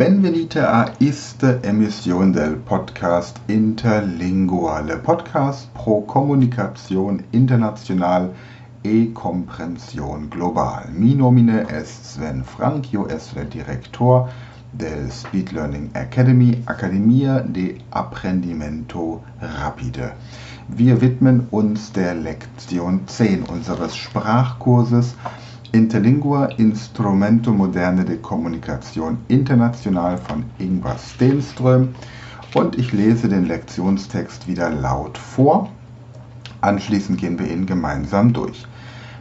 Benvenite a iste emissione del podcast Interlinguale, podcast pro Kommunikation international e comprensión global. Mi nomine est Sven Frank, io es el director del Speed Learning Academy, Academia de Apprendimento Rapide. Wir widmen uns der Lektion 10 unseres Sprachkurses Interlingua Instrumento Moderne de Kommunikation International von Ingvar Stenström und ich lese den Lektionstext wieder laut vor. Anschließend gehen wir ihn gemeinsam durch.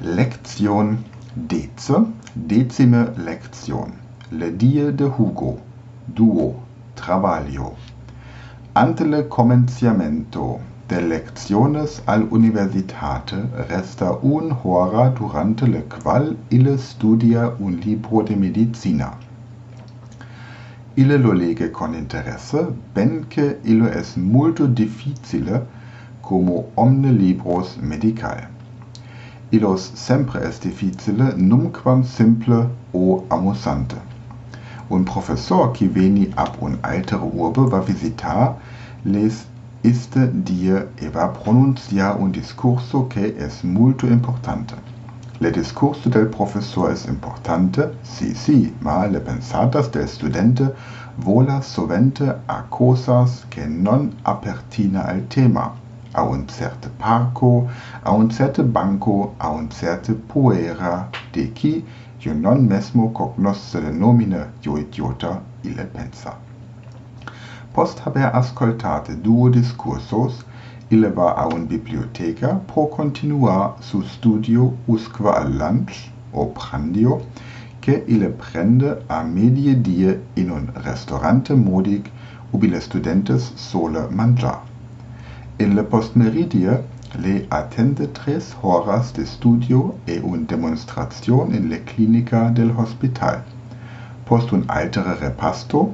Lektion Dece, decime Lektion. Le die de Hugo, duo, travaglio. Ante le comenciamento de lecciones al universitate resta un hora durante le qual ille studia un libro de medicina. Ille lo lege con interesse, benque illo es multo difficile como omne libros medical. Illos sempre es difficile numquam simple o amusante. Un professor qui veni ab un altere urbe va visitar les iste die eva pronuncia un discurso che es multo importante. Le discurso del professor es importante, si, si, ma le pensatas del studente volas sovente a cosas che non apertina al tema, a un certe parco, a un certe banco, a un certe puera, de qui io non mesmo cognosce le nomine io idiota ille pensa. Post haber ascoltate duo discursos, ille va a un biblioteca pro continua su studio usque al lunch o prandio, che ille prende a medie die in un restaurante modic ubile studentes sole mangia. In le postmeridie le attende tres horas de studio e un demonstration in le clinica del hospital. Post un altere repasto,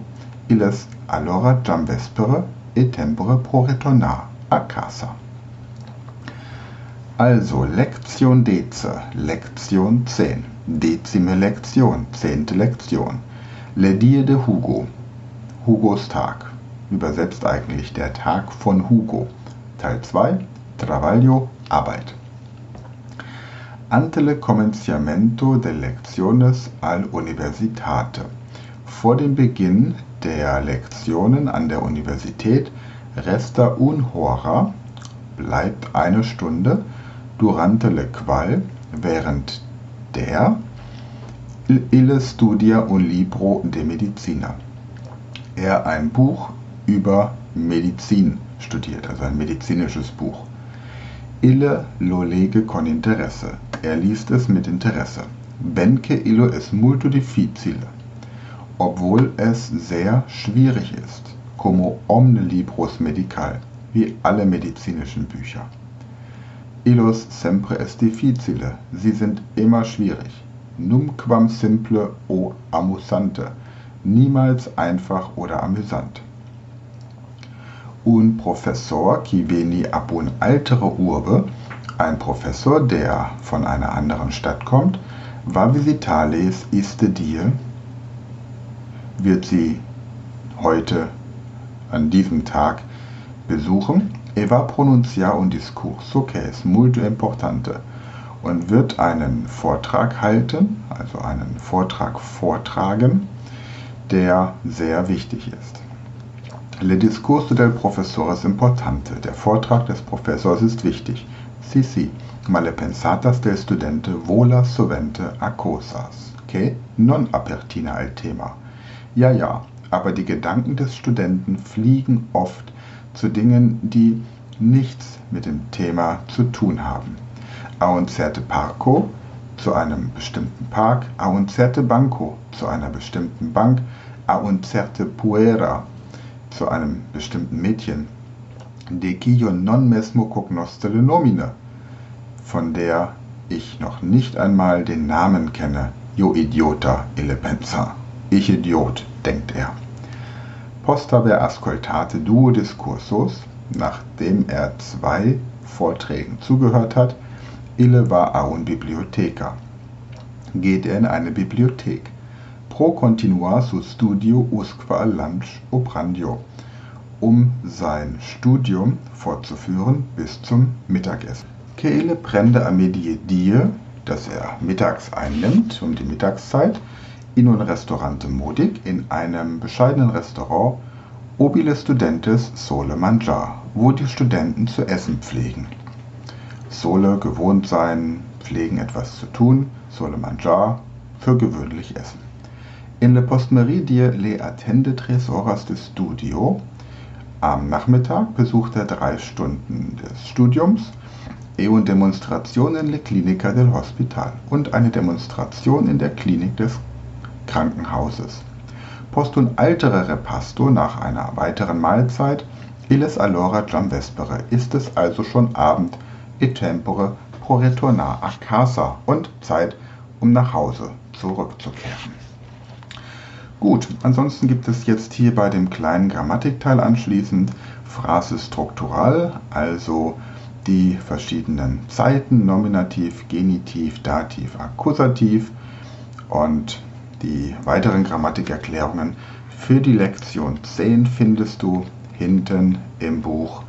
illes allora jam vespere e tempore pro retornar a casa. Also, Lektion Dece, Lektion 10, Dezime Lektion, zehnte Lektion. Le die de Hugo, Hugos Tag, übersetzt eigentlich der Tag von Hugo. Teil 2, Travaglio, Arbeit. Ante le comenciamento de lecciones al universitate. Vor dem Beginn der Lektionen an der Universität resta un hora, bleibt eine Stunde, durante le qual, während der ille studia un libro de medicina. Er ein Buch über Medizin studiert, also ein medizinisches Buch. Ille lo lege con interesse. Er liest es mit Interesse. Benque illo es multo difficile obwohl es sehr schwierig ist, como omne libros medical, wie alle medizinischen Bücher. Illos sempre est difficile, sie sind immer schwierig. Numquam simple o amusante, niemals einfach oder amüsant. Un professor qui veni ab un altere urbe, ein Professor, der von einer anderen Stadt kommt, va visitales iste die wird sie heute an diesem Tag besuchen. Eva pronuncia un discurso que es multo importante und wird einen Vortrag halten, also einen Vortrag vortragen, der sehr wichtig ist. Le discurso del professor es importante. Der Vortrag des Professors ist wichtig. Si, si, ma le pensatas del studente volas sovente a cosas, que non apertina al tema ja, ja, aber die Gedanken des Studenten fliegen oft zu Dingen, die nichts mit dem Thema zu tun haben. A un certe parco zu einem bestimmten Park, a un certe banco zu einer bestimmten Bank, a un certe puera zu einem bestimmten Mädchen. De quio non mesmo cognosce le nomine, von der ich noch nicht einmal den Namen kenne. Jo idiota ille pensa. Ich Idiot, denkt er. Post habe ascoltate duo discursos, nachdem er zwei Vorträgen zugehört hat, ille war a un. Geht er in eine Bibliothek. pro continua su studio usque al lunch oprandio, um sein Studium fortzuführen bis zum Mittagessen. Kehle prende a medie die, dass er mittags einnimmt, um die Mittagszeit, in un restaurante modig, in einem bescheidenen Restaurant, obile studentes sole mangiar, wo die Studenten zu essen pflegen. Sole gewohnt sein, pflegen etwas zu tun, sole mangiar, für gewöhnlich essen. In le postmeridie le attende tres horas de studio. Am Nachmittag besucht er drei Stunden des Studiums e un Demonstration in le Clinica del Hospital und eine Demonstration in der Klinik des Krankenhauses. Post un altere repasto nach einer weiteren Mahlzeit, illes allora jam vespere, ist es also schon Abend, e tempore pro retornar a casa und Zeit, um nach Hause zurückzukehren. Gut, ansonsten gibt es jetzt hier bei dem kleinen Grammatikteil anschließend Phrase struktural, also die verschiedenen Zeiten, Nominativ, Genitiv, Dativ, Akkusativ und die weiteren Grammatikerklärungen für die Lektion 10 findest du hinten im Buch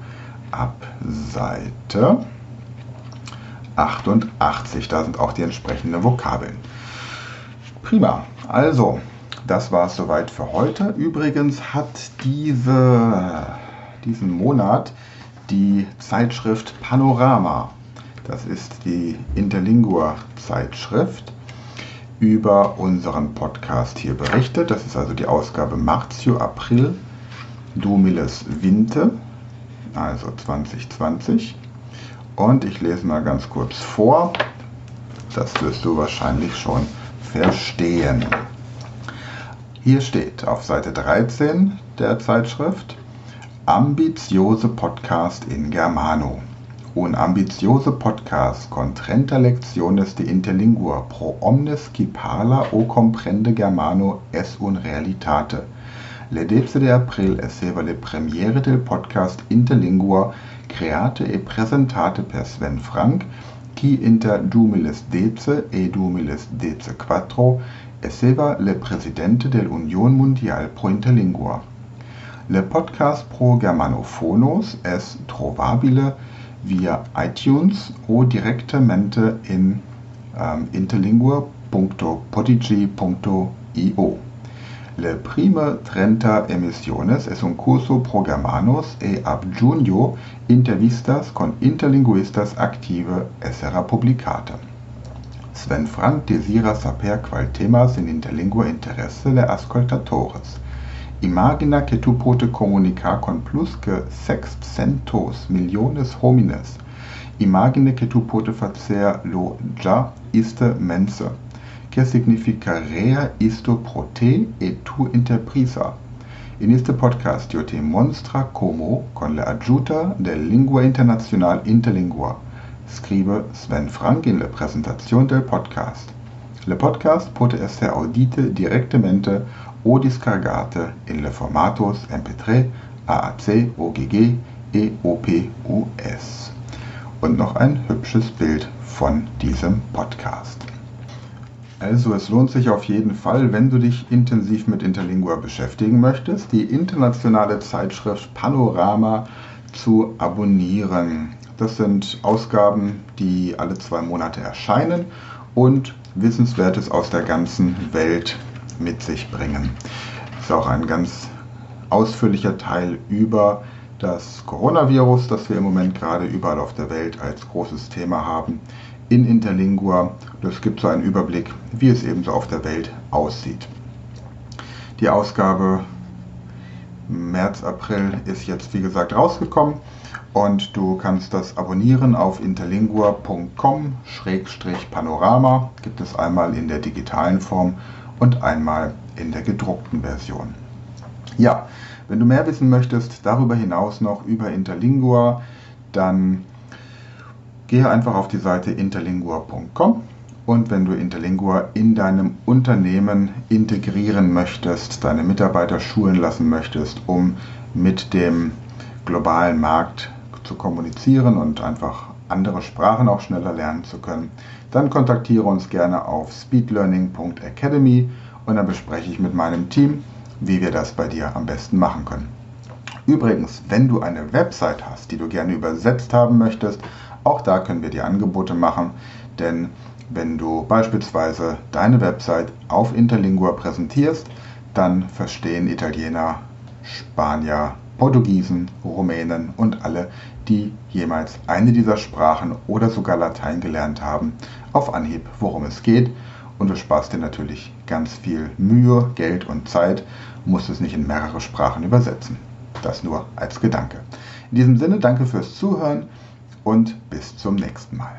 ab Seite 88. Da sind auch die entsprechenden Vokabeln. Prima. Also, das war es soweit für heute. Übrigens hat diese, diesen Monat die Zeitschrift Panorama, das ist die Interlingua-Zeitschrift, über unseren Podcast hier berichtet. Das ist also die Ausgabe Martio April Dumiles Winte, also 2020. Und ich lese mal ganz kurz vor. Das wirst du wahrscheinlich schon verstehen. Hier steht auf Seite 13 der Zeitschrift Ambiziose Podcast in Germano. Un ambiziose podcast con trenta lecciones de interlingua pro omnes qui parla o comprende germano es un realitate. Le 10 de april esseva le premiere del podcast Interlingua create e presentate per Sven Frank qui inter 2010 e 2014 esseva le presidente dell'Union Mundial pro Interlingua. Le podcast pro Germanophonos es trovabile via iTunes o direttamente in um, interlingua.podigy.io. Le prime 30 emisiones es un curso pro germanos e ab junio intervistas con interlinguistas active essera publicata. Sven Frank desira saper qual temas in interlingua interesse le ascoltatores. Imagina que tu pote comunicar con plus que sexcentos millones homines. Imagine que tu pote facer lo ja iste mense que significaría isto pro te e tu interprisa. En este podcast yo te mostra como, con la ayuda del Lingua Internacional Interlingua, scribe Sven Frank en la presentación del podcast. Le podcast puede ser audite directamente o descargate en le formatos MP3, AAC, OGG e OPUS. Und noch ein hübsches Bild von diesem Podcast. Also es lohnt sich auf jeden Fall, wenn du dich intensiv mit Interlingua beschäftigen möchtest, die internationale Zeitschrift Panorama zu abonnieren. Das sind Ausgaben, die alle zwei Monate erscheinen und Wissenswertes aus der ganzen Welt mit sich bringen. Das ist auch ein ganz ausführlicher Teil über das Coronavirus, das wir im Moment gerade überall auf der Welt als großes Thema haben in Interlingua. Das gibt so einen Überblick, wie es ebenso auf der Welt aussieht. Die Ausgabe März, April ist jetzt wie gesagt rausgekommen und du kannst das abonnieren auf interlingua.com-panorama. Gibt es einmal in der digitalen Form und einmal in der gedruckten Version. Ja, wenn du mehr wissen möchtest, darüber hinaus noch über Interlingua, dann Gehe einfach auf die Seite interlingua.com und wenn du Interlingua in deinem Unternehmen integrieren möchtest, deine Mitarbeiter schulen lassen möchtest, um mit dem globalen Markt zu kommunizieren und einfach andere Sprachen auch schneller lernen zu können, dann kontaktiere uns gerne auf speedlearning.academy und dann bespreche ich mit meinem Team, wie wir das bei dir am besten machen können. Übrigens, wenn du eine Website hast, die du gerne übersetzt haben möchtest, auch da können wir dir Angebote machen, denn wenn du beispielsweise deine Website auf Interlingua präsentierst, dann verstehen Italiener, Spanier, Portugiesen, Rumänen und alle, die jemals eine dieser Sprachen oder sogar Latein gelernt haben, auf Anhieb, worum es geht. Und du sparst dir natürlich ganz viel Mühe, Geld und Zeit, musst es nicht in mehrere Sprachen übersetzen. Das nur als Gedanke. In diesem Sinne, danke fürs Zuhören und bis zum nächsten Mal.